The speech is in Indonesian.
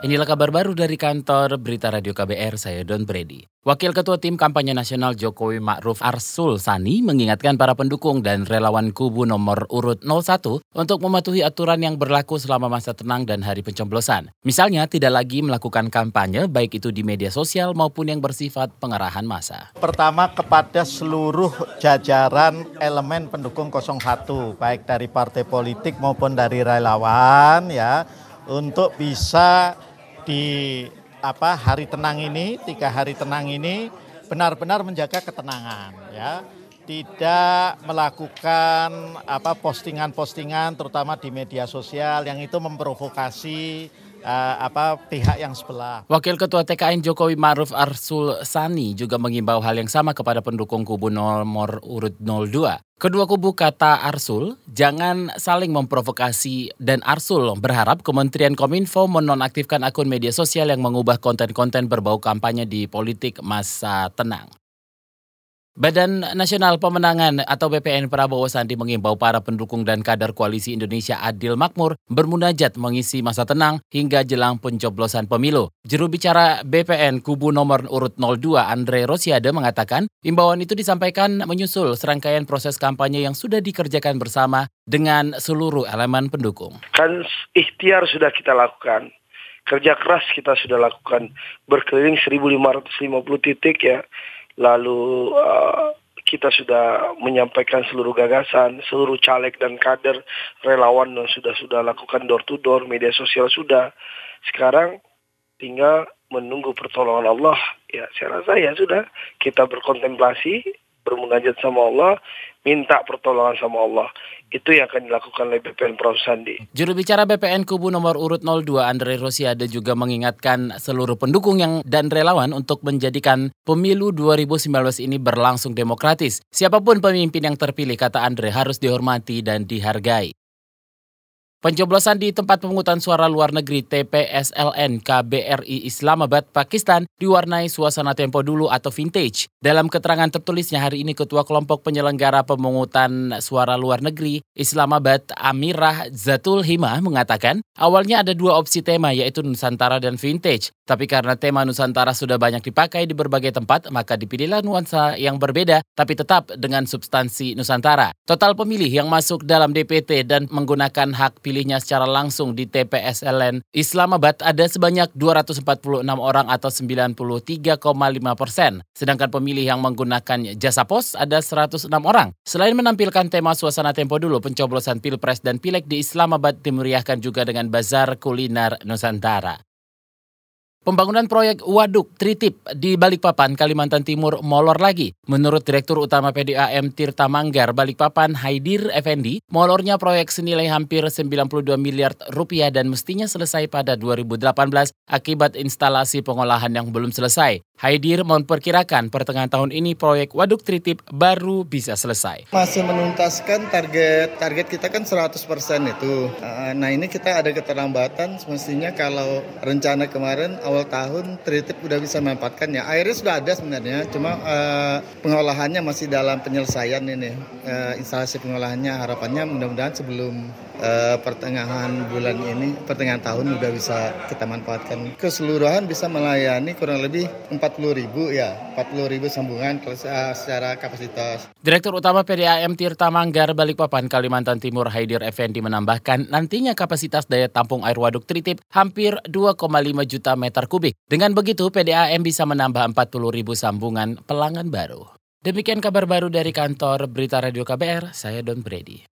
Inilah kabar baru dari kantor Berita Radio KBR, saya Don Brady. Wakil Ketua Tim Kampanye Nasional Jokowi Ma'ruf Arsul Sani mengingatkan para pendukung dan relawan kubu nomor urut 01 untuk mematuhi aturan yang berlaku selama masa tenang dan hari pencoblosan. Misalnya, tidak lagi melakukan kampanye baik itu di media sosial maupun yang bersifat pengarahan massa. Pertama kepada seluruh jajaran elemen pendukung 01, baik dari partai politik maupun dari relawan ya, untuk bisa di apa hari tenang ini, tiga hari tenang ini benar-benar menjaga ketenangan ya. Tidak melakukan apa postingan-postingan terutama di media sosial yang itu memprovokasi uh, apa pihak yang sebelah. Wakil Ketua TKN Jokowi Maruf Arsul Sani juga mengimbau hal yang sama kepada pendukung kubu nomor urut 02. Kedua kubu kata Arsul, jangan saling memprovokasi dan Arsul berharap Kementerian Kominfo menonaktifkan akun media sosial yang mengubah konten-konten berbau kampanye di politik masa tenang. Badan Nasional Pemenangan atau BPN Prabowo Sandi mengimbau para pendukung dan kader Koalisi Indonesia Adil Makmur bermunajat mengisi masa tenang hingga jelang pencoblosan pemilu. Juru bicara BPN kubu nomor urut 02 Andre Rosiade mengatakan imbauan itu disampaikan menyusul serangkaian proses kampanye yang sudah dikerjakan bersama dengan seluruh elemen pendukung. Kan ikhtiar sudah kita lakukan, kerja keras kita sudah lakukan, berkeliling 1.550 titik ya lalu uh, kita sudah menyampaikan seluruh gagasan, seluruh caleg dan kader relawan yang sudah sudah lakukan door to door, media sosial sudah. Sekarang tinggal menunggu pertolongan Allah. Ya, saya rasa ya sudah kita berkontemplasi, bermunajat sama Allah, minta pertolongan sama Allah. Itu yang akan dilakukan oleh BPN Prof. Sandi. Juru bicara BPN Kubu nomor urut 02 Andre Rosiade juga mengingatkan seluruh pendukung yang dan relawan untuk menjadikan pemilu 2019 ini berlangsung demokratis. Siapa pun pemimpin yang terpilih, kata Andre, harus dihormati dan dihargai. Pencoblosan di tempat pemungutan suara luar negeri TPSLN KBRI Islamabad, Pakistan diwarnai suasana tempo dulu atau vintage. Dalam keterangan tertulisnya hari ini Ketua Kelompok Penyelenggara Pemungutan Suara Luar Negeri Islamabad Amirah Zatul Hima mengatakan awalnya ada dua opsi tema yaitu Nusantara dan vintage. Tapi karena tema Nusantara sudah banyak dipakai di berbagai tempat maka dipilihlah nuansa yang berbeda tapi tetap dengan substansi Nusantara. Total pemilih yang masuk dalam DPT dan menggunakan hak pilihnya secara langsung di TPSLN Islamabad ada sebanyak 246 orang atau 93,5 persen. Sedangkan pemilih yang menggunakan jasa pos ada 106 orang. Selain menampilkan tema suasana tempo dulu, pencoblosan Pilpres dan Pileg di Islamabad dimeriahkan juga dengan bazar kuliner Nusantara. Pembangunan proyek waduk Tritip di Balikpapan, Kalimantan Timur molor lagi. Menurut Direktur Utama PDAM Tirta Manggar Balikpapan Haidir Effendi, molornya proyek senilai hampir 92 miliar rupiah dan mestinya selesai pada 2018 akibat instalasi pengolahan yang belum selesai. Haidir memperkirakan pertengahan tahun ini proyek waduk Tritip baru bisa selesai. Masih menuntaskan target target kita kan 100% itu. Nah ini kita ada keterlambatan semestinya kalau rencana kemarin awal tahun Tritip udah bisa memanfaatkan ya. Airnya sudah ada sebenarnya, cuma uh, pengolahannya masih dalam penyelesaian ini. Uh, instalasi pengolahannya harapannya mudah-mudahan sebelum uh, pertengahan bulan ini, pertengahan tahun udah bisa kita manfaatkan. Keseluruhan bisa melayani kurang lebih 40 ribu ya, 40 ribu sambungan secara kapasitas. Direktur Utama PDAM Tirta Manggar Balikpapan Kalimantan Timur Haidir Effendi menambahkan nantinya kapasitas daya tampung air waduk Tritip hampir 2,5 juta meter kubik. Dengan begitu, PDAM bisa menambah 40 ribu sambungan pelanggan baru. Demikian kabar baru dari kantor Berita Radio KBR, saya Don Brady.